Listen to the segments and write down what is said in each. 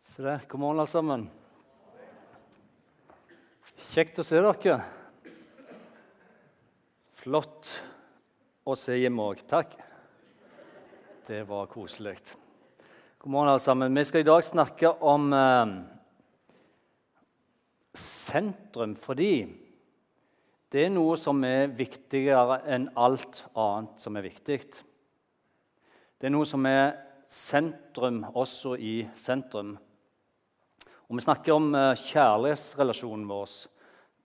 Se det. God morgen, alle sammen. Kjekt å se dere. Flott å se hjem òg. Takk. Det var koselig. God morgen, alle sammen. Vi skal i dag snakke om eh, sentrum fordi det er noe som er viktigere enn alt annet som er viktig. Det er noe som er sentrum også i sentrum. Og Vi snakker om eh, kjærlighetsrelasjonen vår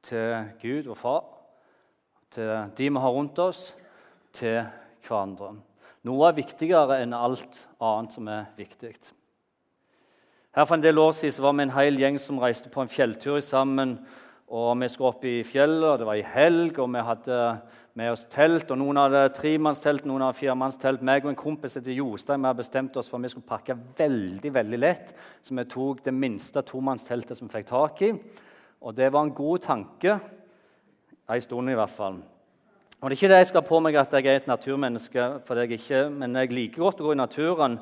til Gud og Far, til de vi har rundt oss, til hverandre. Noe er viktigere enn alt annet som er viktig. Her For en del år siden var vi en hel gjeng som reiste på en fjelltur sammen. Og Vi skulle opp i fjellet, og det var i helg, og vi hadde med oss telt. og Noen hadde tremannstelt, noen hadde firemannstelt. Meg og en kompis etter Jostein vi hadde bestemt oss for at vi skulle pakke veldig veldig lett. Så vi tok det minste tomannsteltet som vi fikk tak i. Og det var en god tanke. Ei stund, i hvert fall. Og Det er ikke det jeg skal på meg at jeg er et naturmenneske, for jeg ikke, men jeg liker godt å gå i naturen.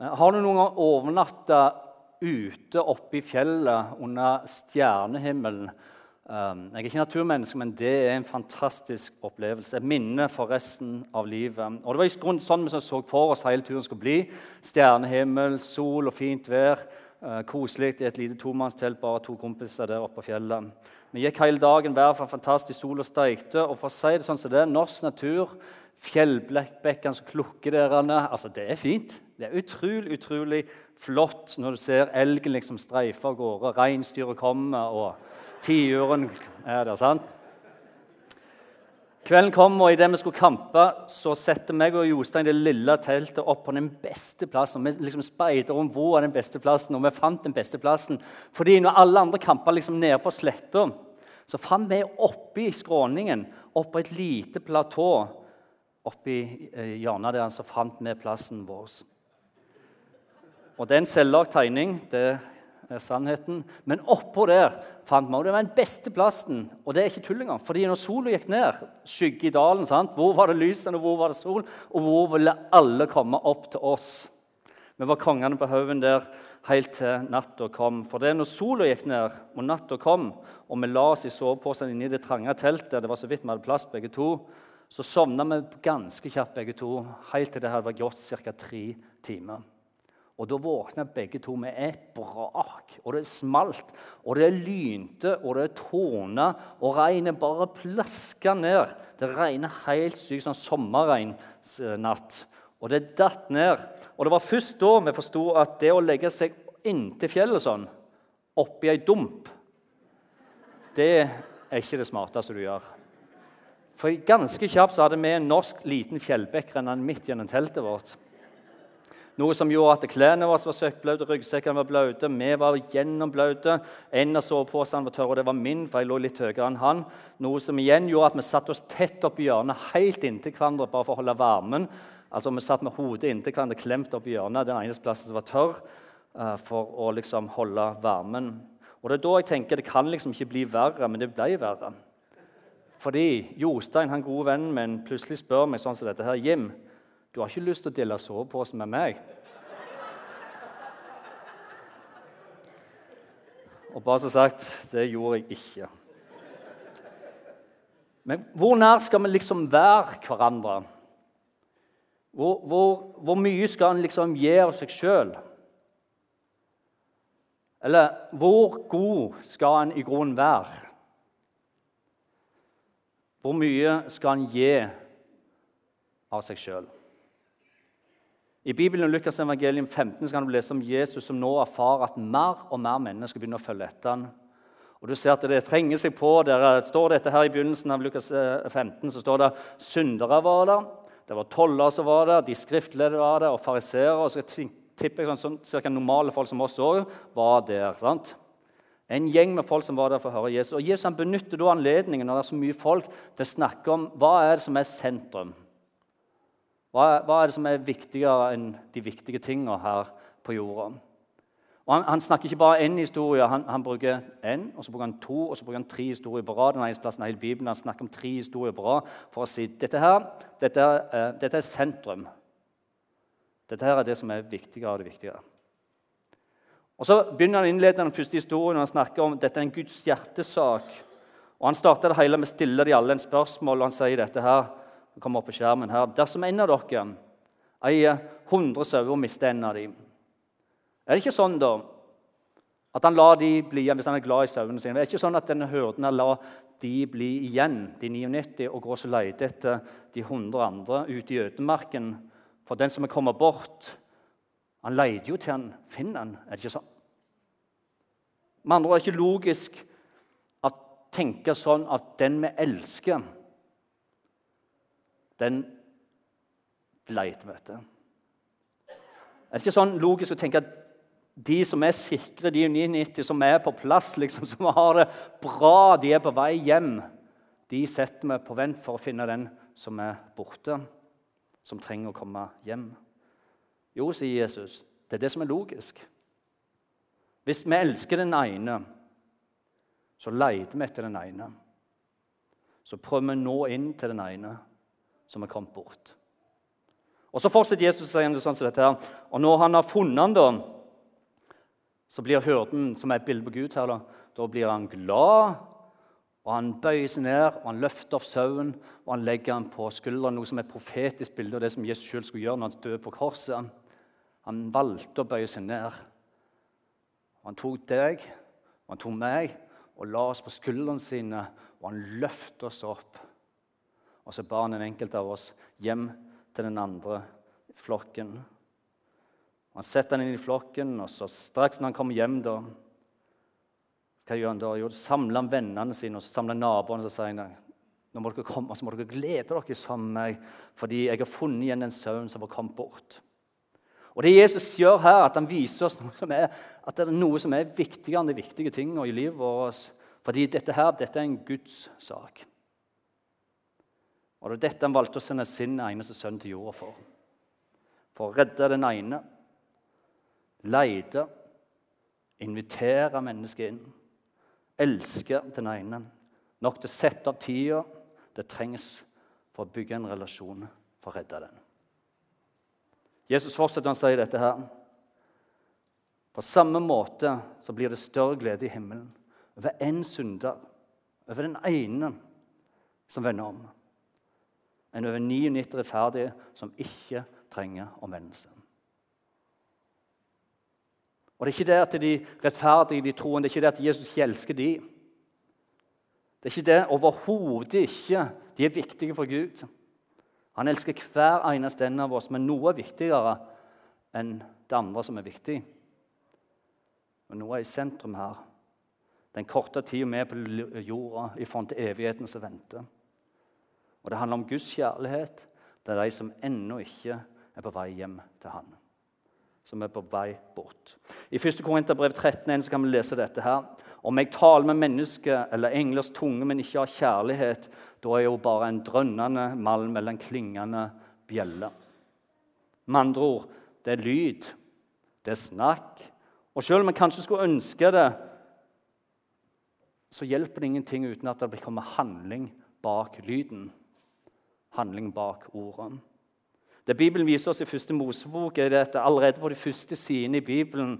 Har du noen gang overnatta ute oppe i fjellet under stjernehimmelen? Um, jeg er ikke naturmenneske, men det er en fantastisk opplevelse. Et minne for resten av livet. Og Det var i grunn sånn vi så for oss hele turen skulle bli. Stjernehimmel, sol og fint vær. Uh, koselig i et lite tomannstelt, bare to kompiser der oppe på fjellet. Vi gikk hele dagen været var fantastisk sol og steikte. Og for å si det sånn som det er, norsk natur, fjellbekkene som klukker der altså Det er fint. Det er utrolig, utrolig flott når du ser elgen liksom streife av gårde, reinsdyret kommer og Tiuren er der, sant? Kvelden kom, og idet vi skulle kampe, så setter meg og Jostein det lille teltet opp på den beste plassen. Vi liksom speider om hvor er den beste plassen, og vi fant den beste plassen. Fordi når alle andre kampa liksom nede på sletta, så fant vi oppi skråningen, oppå et lite platå oppi eh, hjørnet der, så fant vi plassen vår. Og Det er en selvlagt tegning. det er sannheten. Men oppå der fant og det var den beste plassen. Og det er ikke tull engang. fordi når sola gikk ned, skygge i dalen, sant? hvor var det lysende, hvor var det sol? Og hvor ville alle komme opp til oss? Vi var kongene på haugen der helt til natta kom. For det er når sola gikk ned og natta kom, og vi la oss i soveposen inne i det trange teltet, det var så vidt vi hadde plass begge to, så sovna vi ganske kjapt begge to, helt til det hadde gått ca. tre timer. Og Da våkna begge to med et brak, og det smalt, og det lynte, og det tårna, og regnet bare plaska ned. Det regnet helt sykt, sånn sommerregnsnatt. Og det datt ned. Og det var først da vi forsto at det å legge seg inntil fjellet sånn, oppi ei dump, det er ikke det smarteste du gjør. For ganske kjapt så hadde vi en norsk liten fjellbekk rennende midt gjennom teltet vårt. Noe som gjorde at klærne våre var søkkblaute, ryggsekkene var blaute, vi var gjennomblaute. En av soveposene var tørr, og det var min, for jeg lå litt høyere enn han. Noe som igjen gjorde at vi satte oss tett opp i hjørnet, helt inntil hverandre, bare for å holde varmen. Altså Vi satt med hodet inntil hverandre, klemt opp i hjørnet, den eneste plassen som var tørr, uh, for å liksom holde varmen. Og Det er da jeg tenker det kan liksom ikke bli verre, men det ble verre. Fordi Jostein, han gode vennen min, plutselig spør meg sånn som dette her, Jim, du har ikke lyst til å dele sovepose med meg? Og bare så sagt, det gjorde jeg ikke. Men hvor nær skal vi liksom være hverandre? Hvor, hvor, hvor mye skal en liksom gi av seg sjøl? Eller hvor god skal en i grunnen være? Hvor mye skal en gi av seg sjøl? I Bibelen og Lukas evangelium 15 så kan du lese om Jesus som nå erfarer at mer og mer mennesker begynner å følge etter ham. Og du ser at Det trenger seg på. Der står dette her I begynnelsen av Lukas 15 eh, så står det syndere var der, det var toller som var der, de skriftledde var der, og fariseere. Og så tipper jeg sånn, sånn, cirka normale folk som oss òg var der. sant? En gjeng med folk som var der for å høre Jesus. Og Jesus han benytter da anledningen når det er så mye folk, til å snakke om hva er det som er sentrum. Hva, hva, er det som er viktigere enn de viktige tingene her på jorda? Og han, han snakker ikke bare én historie, han, han bruker én, og så bruker han to og så bruker han tre historier på rad. I hele Bibelen han snakker om tre historier på rad for å si dette her, dette, uh, dette er sentrum. Dette her er det som er viktigere av det viktige. Og Så begynner han innledende den første historien og han snakker om dette er en Guds hjertesak. Og Han starter det hele med å stille de alle en spørsmål, og han sier dette her. Kommer opp på skjermen her. Dersom en av dere eier 100 sauer og mister en av dem, er det ikke sånn da at han lar de bli igjen hvis han er glad i sauene sine? Er Det ikke sånn at denne hyrden lar de bli igjen, de 99, og går og leter etter de 100 andre ute i ødemarken. For den som er kommet bort, han leter jo til han finner han. Er det ikke sånn? Med andre ord er det ikke logisk å tenke sånn at den vi elsker, den ble vi møte. Er det ikke sånn logisk å tenke at de som er sikre, de 99 som er på plass, liksom, som har det bra, de er på vei hjem, de setter vi på vent for å finne den som er borte, som trenger å komme hjem? Jo, sier Jesus, det er det som er logisk. Hvis vi elsker den ene, så leter vi etter den ene. Så prøver vi å nå inn til den ene som er kommet bort. Og Så fortsetter Jesus å si det sånn som dette her. Og når han har funnet han da, så blir hyrden, som er et bilde på Gud her, da, da blir han glad. Og Han bøyer seg ned og han løfter opp sauen og han legger den på skulderen. Noe som er et profetisk bilde av det som Jesus selv skulle gjøre når han døde på korset. Han valgte å bøye seg ned. Han tok deg og han tok meg og la oss på skuldrene sine, og han løfter oss opp. Og så bar han en enkelt av oss hjem til den andre flokken. Han setter han inn i flokken, og så straks når han kommer hjem, da, hva gjør han da? Jo, samler han vennene sine og så samler naboene og sier han, nå må dere komme, så må dere glede dere sammen med meg, fordi jeg har funnet igjen den sauen som var kommet bort. Og Det Jesus gjør her, at han viser oss noe som er, at det er noe som er viktigere enn de viktige tingene i livet vårt. Fordi dette her, dette er en Guds sak. Og Det er dette han valgte å sende sin eneste sønn til jorda for. For å redde den ene, lete, invitere mennesket inn, elske den ene. Nok til å sette av tida det trengs for å bygge en relasjon for å redde den. Jesus fortsetter å si dette her. På samme måte så blir det større glede i himmelen over én synder, over den ene som vender om, enn over 99 rettferdige som ikke trenger omvendelse. Og Det er ikke det at de rettferdige, de troen, det er ikke det at Jesus elsker de. Det er ikke det overhodet ikke. De er viktige for Gud. Han elsker hver eneste en av oss, men noe er viktigere enn det andre som er viktig. Men noe er i sentrum her. Den korte tida vi er på jorda i forhold til evigheten som venter. Og det handler om Guds kjærlighet. Er de som ennå ikke er på vei hjem til Han. Som er på vei bort. I 1. Korinterbrev 13 kan vi lese dette her. Om jeg taler med mennesker eller englers tunge, men ikke har kjærlighet, da er jeg jo bare en drønnende malm eller en klingende bjelle. Med andre ord det er lyd, det er snakk. Og selv om jeg kanskje skulle ønske det, så hjelper det ingenting uten at det kommer handling bak lyden. Handling bak ordene. Det Bibelen viser oss i første Mosebok, er at allerede på de første sidene i Bibelen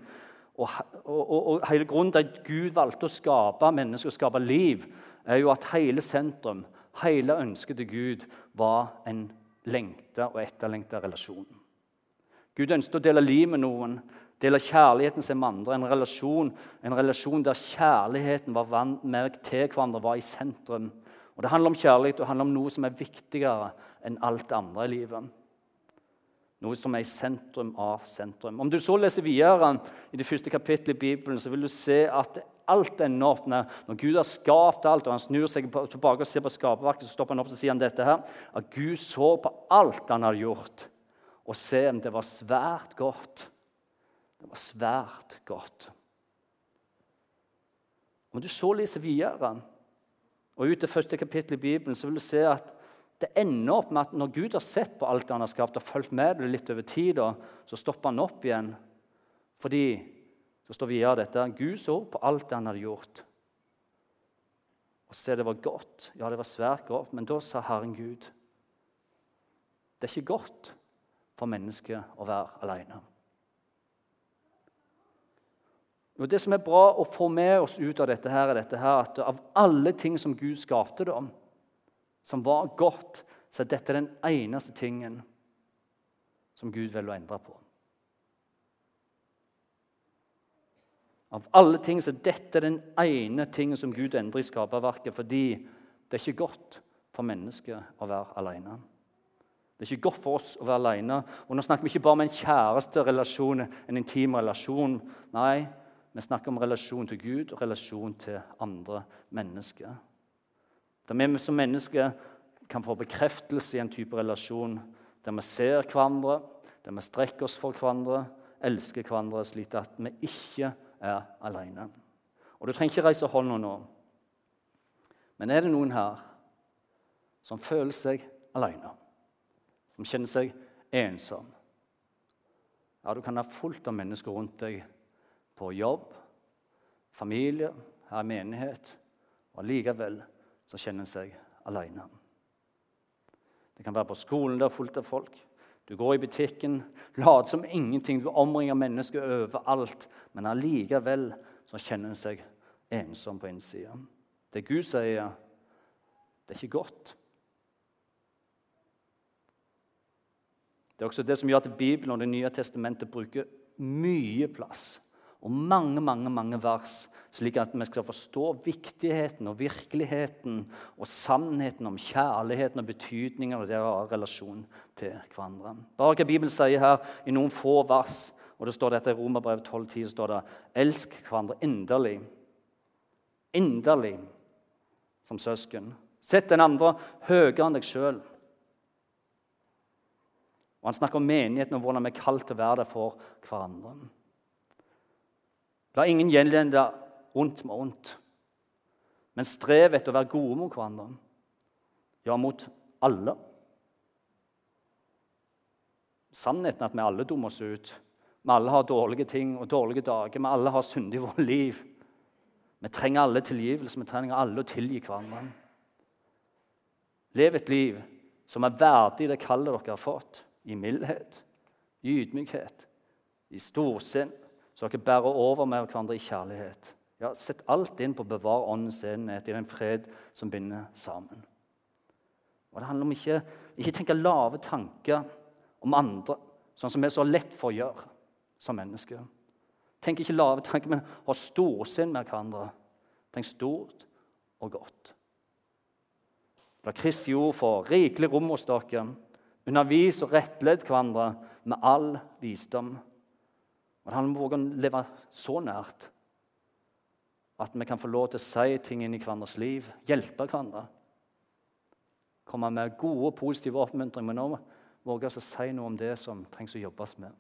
og, og, og, hele grunnen til at Gud valgte å skape mennesker og skape liv, er jo at hele sentrum, hele ønsket til Gud, var en lengta og etterlengta relasjon. Gud ønsket å dele liv med noen, dele kjærligheten sin med andre. En relasjon, en relasjon der kjærligheten var mer til hverandre, var i sentrum. Og Det handler om kjærlighet og det handler om noe som er viktigere enn alt andre i livet. Noe som er i sentrum av sentrum. Om du så leser videre i det første kapittelet i Bibelen, så vil du se at alt ender opp Når Gud har skapt alt, og han snur seg tilbake og ser på skaperverket, så stopper han opp og sier han dette her, at Gud så på alt han hadde gjort, og se om det var svært godt. Det var svært godt. Om du så leser videre, og ut til første kapittel i Bibelen, så vil du se at det ender opp med at når Gud har sett på alt han har skapt, og fulgt med det litt over tid, så stopper han opp igjen. Fordi så står videre dette Gud så på alt han hadde gjort. Og se, det var godt. Ja, det var svært godt. Men da sa Herren Gud Det er ikke godt for mennesket å være alene. Jo, Det som er bra å få med oss ut av dette, her, er dette her, at av alle ting som Gud skapte, da, som var godt, så er dette den eneste tingen som Gud velger å endre på. Av alle ting så er dette den ene tingen som Gud endrer i skaperverket, fordi det er ikke godt for mennesket å være alene. Det er ikke godt for oss å være alene. Og nå snakker vi ikke bare om en kjæresterelasjon, en intim relasjon. Nei, vi snakker om relasjon til Gud og relasjon til andre mennesker. Der vi som mennesker kan få bekreftelse i en type relasjon der vi ser hverandre, der vi strekker oss for hverandre, elsker hverandre, slik at vi ikke er alene. Og Du trenger ikke reise hånda nå. Men er det noen her som føler seg alene? Som kjenner seg ensom? Ja, Du kan ha fullt av mennesker rundt deg på jobb, familie, her i menighet. Og likevel så kjenner en seg alene. Det kan være på skolen der fullt av folk. Du går i butikken, later som ingenting. Du omringer mennesker overalt. Men allikevel så kjenner en seg ensom på innsida. Det Gud sier, det er ikke godt. Det er også det som gjør at Bibelen og Det nye testamentet bruker mye plass og mange mange, mange vers, slik at vi skal forstå viktigheten og virkeligheten og sannheten om kjærligheten og betydningen av det å ha relasjon til hverandre. Bare hva Bibelen sier her i noen få vers, og det står dette i Romerbrevet 12,10, så står det 'Elsk hverandre inderlig'. Inderlig som søsken. Sett den andre høyere enn deg sjøl. Og Han snakker om menigheten og hvordan vi er kalt til å være der for hverandre. La ingen gjenlende ondt med ondt, men strev etter å være gode mot hverandre. Ja, mot alle. Sannheten at vi alle dummer oss ut. Vi alle har dårlige ting og dårlige dager. Vi alle har synd i vårt liv. Vi trenger alle tilgivelse. Vi trenger alle å tilgi hverandre. Lev et liv som er verdig det kallet dere har fått, i mildhet, i ydmykhet, i storsinn så dere bærer over med hverandre i kjærlighet. Ja, Sett alt inn på å bevare åndens enhet i den fred som binder sammen. Og Det handler om ikke ikke tenke lave tanker om andre, sånn som vi er så lett for å gjøre som mennesker. Tenk ikke lave tanker, men ha storsinn med hverandre. Tenk stort og godt. La Kristi ord få rikelig rom hos dere. Undervis og rettled hverandre med all visdom. Og han våger å leve så nært at vi kan få lov til å si ting inn i hverandres liv, hjelpe hverandre. Komme med gode positive oppmuntringer, men også våge å si noe om det som trengs å jobbes med.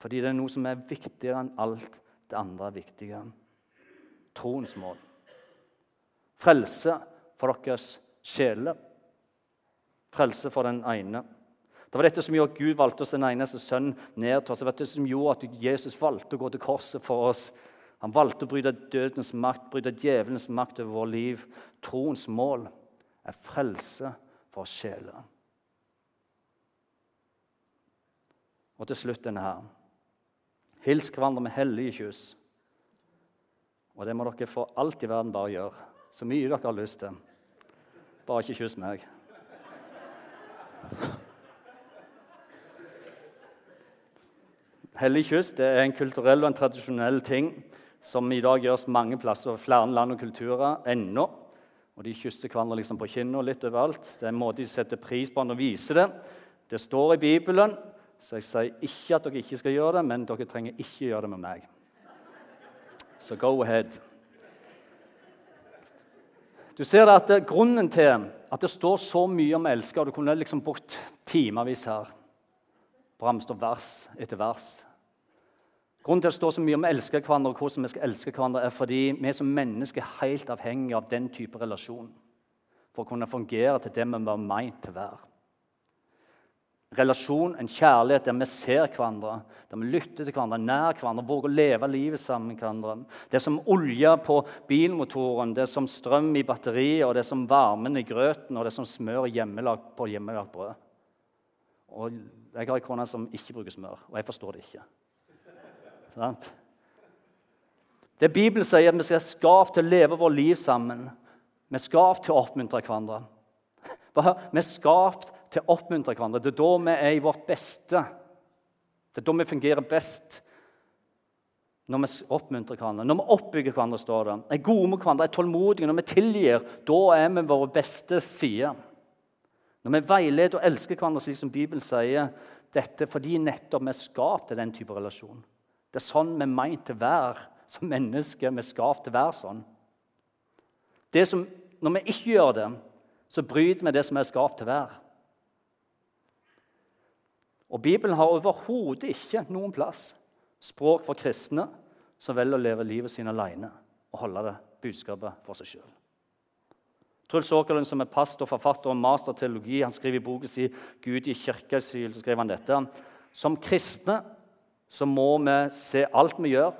Fordi det er noe som er viktigere enn alt det andre viktigere. Troens mål. Frelse for deres sjeler. Frelse for den ene. Det var dette som gjorde at Gud valgte å en eneste sønn ned til oss. Det var dette som gjorde at Jesus valgte å gå til korset for oss. Han valgte å bryte dødens makt, bryte djevelens makt over vårt liv. Troens mål er frelse for sjeler. Og til slutt denne her. Hils hverandre med hellige kyss. Og det må dere for alt i verden bare gjøre. Så mye dere har lyst til. Bare ikke kyss meg. Hellig kyss det er en kulturell og en tradisjonell ting som i dag gjøres mange plasser over flere land og kulturer ennå. Og De kysser hverandre liksom på kinnet litt overalt. Det er en måte de setter pris på når de viser det. Det står i Bibelen, så jeg sier ikke at dere ikke skal gjøre det, men dere trenger ikke gjøre det med meg. Så go ahead. Du ser at Grunnen til at det står så mye om elsker, og Du kunne liksom brukt timevis her å vers etter vers. Grunnen til det står så mye om å elske hverandre, og hvordan vi skal elske hverandre, er fordi vi som mennesker er helt avhengige av den type relasjon for å kunne fungere til det vi var meint til å være. Relasjon, en kjærlighet der vi ser hverandre, der vi lytter til hverandre, nær hverandre, våger å leve livet sammen med hverandre. Det er som olje på bilmotoren, det er som strøm i batteriet, og det er som varmen i grøten, og det er som smør hjemmelag på hjemmelagd brød. Og Jeg har ei kone som ikke bruker smør, og jeg forstår det ikke. Sant? Det Bibelen sier, at vi skal skape til å leve vårt liv sammen. Vi er skapt til å oppmuntre hverandre. Vi er skapt til å oppmuntre hverandre. Det er da vi er i vårt beste. Det er da vi fungerer best. Når vi oppmuntrer hverandre, når vi oppbygger hverandre, står det. Er gode med hverandre, er tålmodige. Når vi tilgir, da er vi våre beste sider. Når vi veileder og elsker hverandre, slik som Bibelen sier, dette fordi nettopp vi er skapt til den type relasjon. Det er sånn vi er meint til å være som mennesker. Vi er skapt til å være sånn. Som, når vi ikke gjør det, så bryter vi det som er skapt til å være. Og Bibelen har overhodet ikke noen plass språk for kristne som velger å leve livet sitt alene og holde det budskapet for seg sjøl. Truls Åkerlund, som er pastor, forfatter og master teologi, han skriver i boken sin 'Gud i kirkeasyl', så skriver han dette. Som kristne så må vi se alt vi gjør,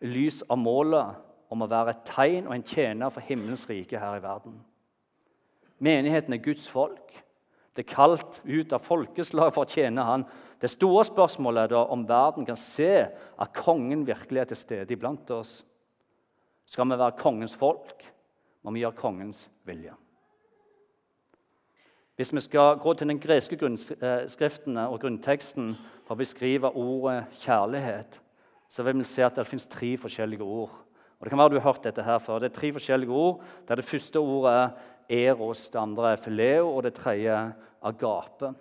i lys av målet om å være et tegn og en tjener for himmelens rike her i verden. Menigheten er Guds folk. Det er kalt ut av folkeslag for å tjene Han. Det store spørsmålet er da om verden kan se at kongen virkelig er til stede iblant oss. Skal vi være kongens folk, må vi gjør kongens vilje. Hvis vi skal gå til den greske grunnskriftene og grunnteksten for å beskrive ordet kjærlighet, så vil vi se at det finnes tre forskjellige ord. Og Det kan være du har hørt dette her før. Det er tre forskjellige ord, der det første ordet er eros, det andre er fileo, og det tredje agape.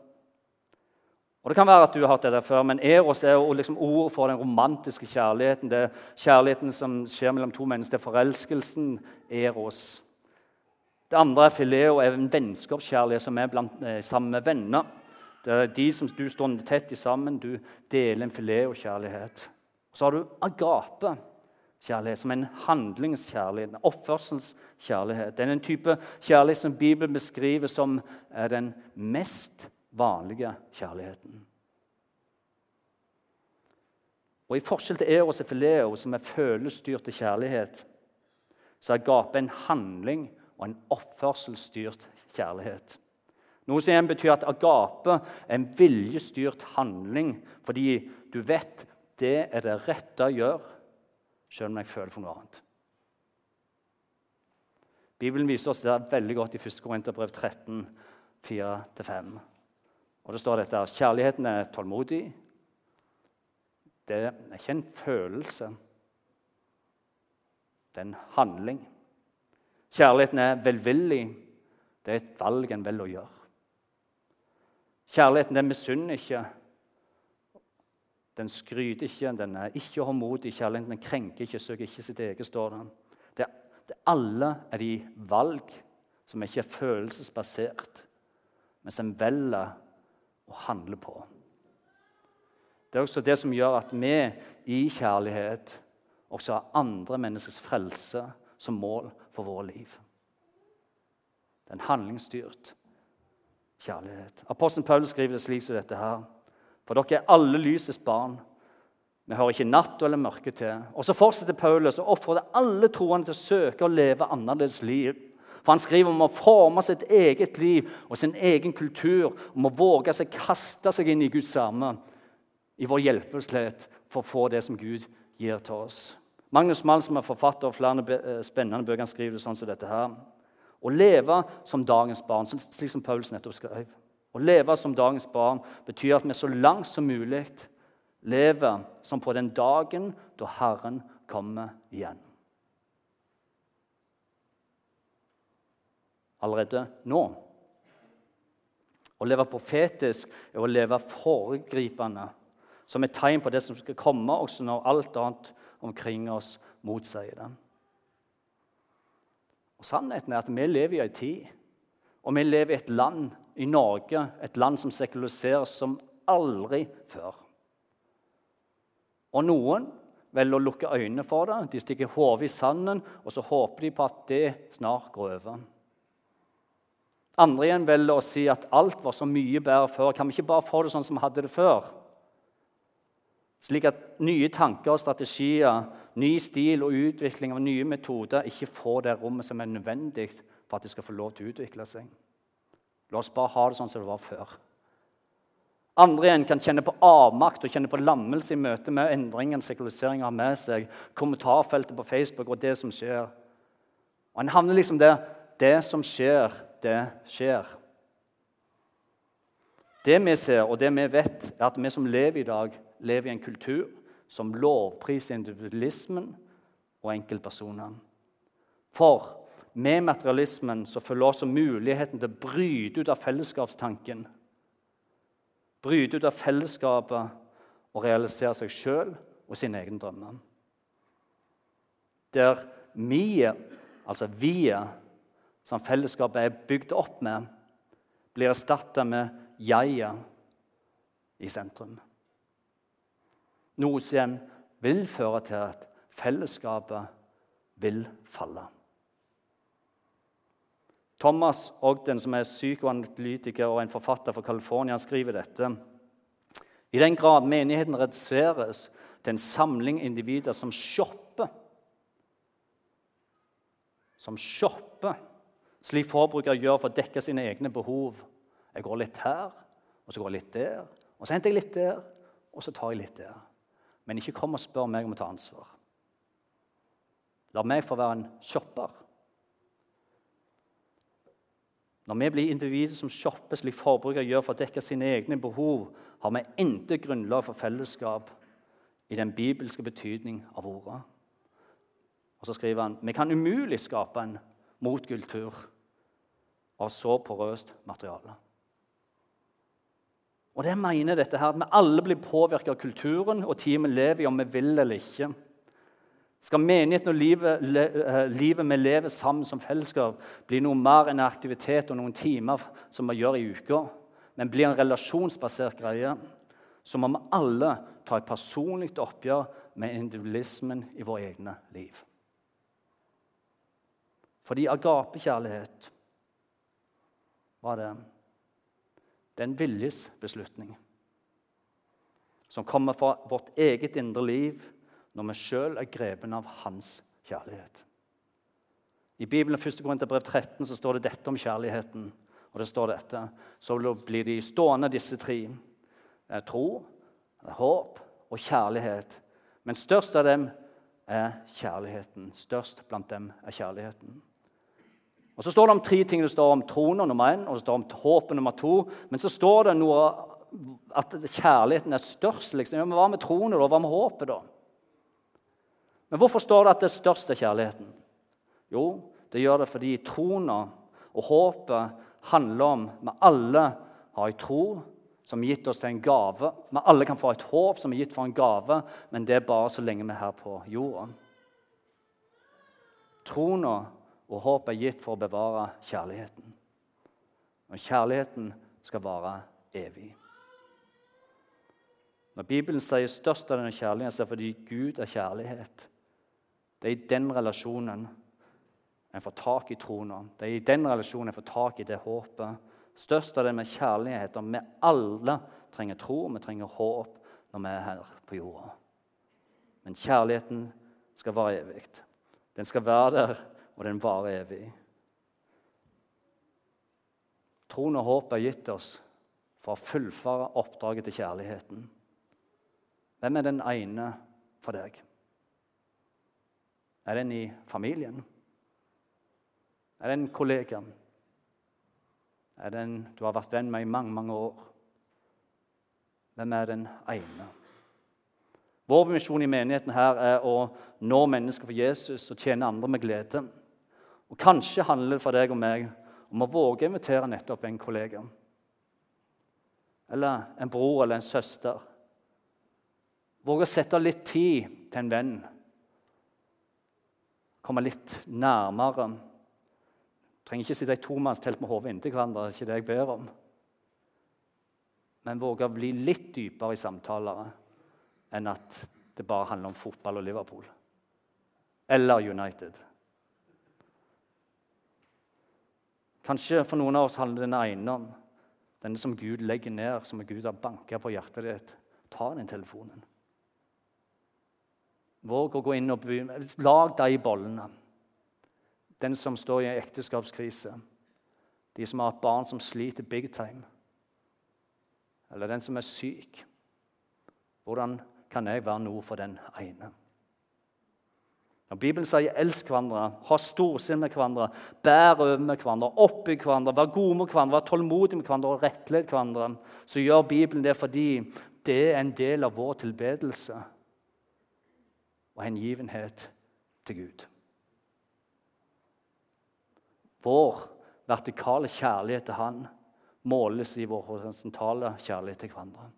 Og Det kan være at du har hatt det før, men eros er jo liksom ord for den romantiske kjærligheten. Det er kjærligheten som skjer mellom to mennesker. Det er forelskelsen eros. Det andre er fileo, er en vennskapskjærlighet som er blant, eh, sammen med venner. Det er de som du står tett i sammen. Du deler en fileo-kjærlighet. Så har du agape, kjærlighet som en handlingskjærlighet, en oppførselskjærlighet. Det er en type kjærlighet som Bibelen beskriver som er den mest vanlige kjærligheten. Og I forskjell til eros og fileo, som er følelsesstyrte kjærlighet, så er gape en handling og en oppførselsstyrt kjærlighet. Noe som igjen betyr at agape er en viljestyrt handling fordi du vet det er det rette å gjøre selv om jeg føler for noe annet. Bibelen viser oss det veldig godt i 1. Korinterbrev 13, 4-5. Og Det står dette kjærligheten er tålmodig. Det er ikke en følelse. Det er en handling. Kjærligheten er velvillig. Det er et valg en velger å gjøre. Kjærligheten den misunner ikke. Den skryter ikke, den er ikke håndmodig. Kjærligheten den krenker ikke, søker ikke sitt eget, står det. Det, det alle er de valg som ikke er følelsesbasert, men som velger å handle på. Det er også det som gjør at vi i kjærlighet også har andre menneskers frelse som mål for våre liv. Det er en handlingsstyrt kjærlighet. Apostelen Paulus skriver det slik som dette her. For dere er alle lysets barn. Vi hører ikke natt eller mørke til. Og Så fortsetter Paulus og oppfordrer alle troende til å søke å leve annerledes liv. For Han skriver om å forme sitt eget liv og sin egen kultur, om å våge seg kaste seg inn i Guds arme, i vår hjelpeløshet, for å få det som Gud gir til oss. Magnus Mann, som er forfatter av flere eh, spennende bøker, han skriver det sånn som dette her. Å leve som dagens barn, slik som Paulus nettopp skrev. Å leve som dagens barn betyr at vi så langt som mulig lever som på den dagen da Herren kommer igjen. Allerede nå. Å leve profetisk er å leve foregripende, som et tegn på det som skal komme, også når alt annet omkring oss motsier det. Og Sannheten er at vi lever i en tid, og vi lever i et land i Norge, et land som sekulariseres som aldri før. Og noen velger å lukke øynene for det. De stikker hodet i sanden, og så håper de på at det snart går over. Andre igjen velger å si at alt var så mye bedre før. Kan vi ikke bare få det sånn som vi hadde det før? Slik at nye tanker og strategier, ny stil og utvikling av nye metoder ikke får det rommet som er nødvendig for at de skal få lov til å utvikle seg. La oss bare ha det sånn som det var før. Andre igjen kan kjenne på avmakt og kjenne på lammelse i møte med endringen sekularisering har med seg, kommentarfeltet på Facebook og det som skjer. Og En havner liksom der Det som skjer, det skjer. Det vi ser, og det vi vet, er at vi som lever i dag, lever i en kultur som lovpriser individualismen og enkeltpersonene. For med materialismen så følger også muligheten til å bryte ut av fellesskapstanken. Bryte ut av fellesskapet og realisere seg sjøl og sine egne drømmer. Der vi, altså vi, som fellesskapet er bygd opp med, blir erstatta med jeget i sentrum. Noe som vil føre til at fellesskapet vil falle. Thomas Ogden, som er psykoanalytiker og en forfatter fra California, skriver dette. I den grad menigheten reduseres til en samling individer som shopper Som shopper, slik forbrukere gjør for å dekke sine egne behov. Jeg går litt her, og så går jeg litt der, og så henter jeg litt der, og så tar jeg litt der. Men ikke kom og spør meg om å ta ansvar. La meg få være en shopper. Når vi blir individer som shopper slik forbrukere gjør for å dekke sine egne behov, har vi intet grunnlag for fellesskap i den bibelske betydning av ordet. Og så skriver han vi kan umulig skape en motkultur av så porøst materiale. Og det mener dette her, at vi alle blir påvirket av kulturen og tida vi lever i, om vi vil eller ikke. Skal menigheten og livet, le, livet vi lever sammen som fellesskap, bli noe mer enn aktivitet og noen timer som vi gjør i uka, men bli en relasjonsbasert greie, så må vi alle ta et personlig oppgjør med individualismen i våre egne liv. Fordi agapekjærlighet var det Det er en viljesbeslutning som kommer fra vårt eget indre liv når vi sjøl er grepen av hans kjærlighet. I Bibelen 1. Korinterbrev 13 så står det dette om kjærligheten. Og det står dette. Så blir de stående, disse tre. Det er tro, det er håp og kjærlighet. Men størst av dem er kjærligheten. Størst blant dem er kjærligheten. Og Så står det om tre ting. Det står om tronen nummer én, og det står om håpet nummer to. Men så står det noe at kjærligheten er størst. Liksom. Ja, men Hva med troen og hva med håpet, da? Men hvorfor står det at det største er kjærligheten? Jo, det gjør det fordi trona og håpet handler om Vi alle har en tro som er gitt oss til en gave. Vi alle kan få et håp som er gitt for en gave, men det er bare så lenge vi er her på jorda. Troen og håp er gitt for å bevare kjærligheten. Og kjærligheten skal vare evig. Når Bibelen sier 'størst av denne kjærligheten', så er det fordi Gud er kjærlighet. Det er i den relasjonen en får tak i trona. Det er i den relasjonen en får tak i det håpet. Størst av det med kjærlighet. Og vi alle trenger tro og vi trenger håp når vi er her på jorda. Men kjærligheten skal være evig. Den skal være der, og den varer evig. Troen og håpet er gitt oss for å fullføre oppdraget til kjærligheten. Hvem er den ene for deg? Er den i familien? Er det en kollega? Er det en du har vært venn med i mange, mange år? Hvem er den ene? Vår misjon i menigheten her er å nå mennesker for Jesus og tjene andre med glede. Og Kanskje handler det for deg og meg om å våge å invitere nettopp en kollega. Eller en bror eller en søster. Våge å sette litt tid til en venn komme litt nærmere. Trenger ikke sitte i tomannstelt med hodet inntil hverandre. Det er ikke det jeg ber om. Men våge å bli litt dypere i samtaler enn at det bare handler om fotball og Liverpool. Eller United. Kanskje for noen av oss handler den ene om denne som Gud legger ned, som Gud har banka på hjertet ditt. Ta den telefonen. Våg å gå inn og begynne. Lag de bollene. Den som står i en ekteskapskrise. De som har et barn som sliter big time. eller den som er syk. Hvordan kan jeg være noe for den ene? Når Bibelen sier 'elsk hverandre', 'ha storsinn med hverandre', 'bær over med hverandre', 'oppbygg hverandre', 'vær gode med hverandre', 'vær tålmodige med hverandre' og 'rettled hverandre', så gjør Bibelen det fordi det er en del av vår tilbedelse og hengivenhet til Gud. Vår vertikale kjærlighet til Han måles i vår horisontale kjærlighet til hverandre.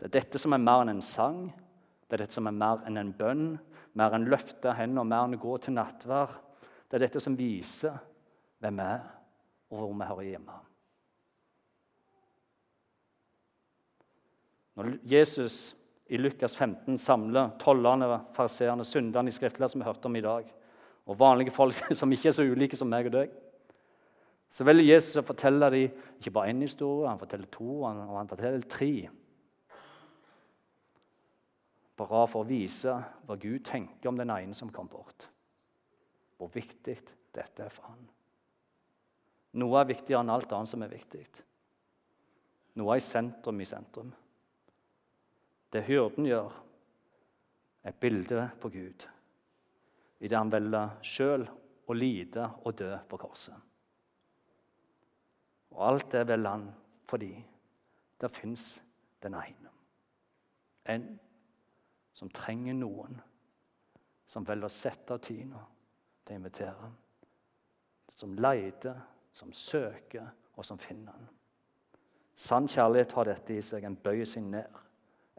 Det er dette som er mer enn en sang, det er dette som er mer enn en bønn, mer enn løfte hender, mer enn å gå til nattvær. Det er dette som viser hvem vi er, og hvor vi hører hjemme. Når Jesus i Lukas 15 samler tollerne, fariseerne, synderne i skriftlige som vi hørte om i dag, og vanlige folk som ikke er så ulike som meg og deg, så velger Jesus å fortelle dem ikke bare én historie, han forteller to og han forteller tre bare for å vise hva Gud tenker om den ene som kom bort. Hvor viktig dette er for han. Noe er viktigere enn alt annet som er viktig. Noe er i sentrum i sentrum. Det hyrden gjør, er bildet på Gud i det han velger sjøl å lide og dø på korset. Og alt det velger han fordi det fins den ene. En som trenger noen som velger å sette av tida til å invitere. Som leter, som søker, og som finner den. Sann kjærlighet har dette i seg. En bøyer seg ned.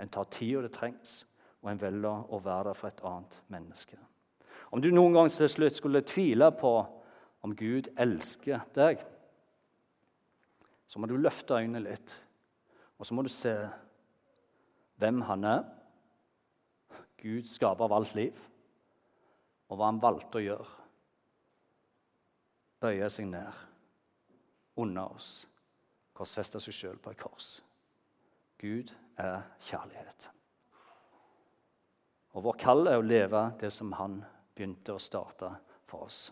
En tar tida det trengs, og en velger å være der for et annet menneske. Om du noen gang til slutt skulle tvile på om Gud elsker deg, så må du løfte øynene litt, og så må du se hvem han er Gud skaper av alt liv, og hva han valgte å gjøre. Bøye seg ned under oss, korsfeste seg sjøl på et kors. Gud er kjærlighet. Og vår kall er å leve det som han begynte å starte for oss.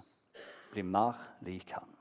Bli mer lik han.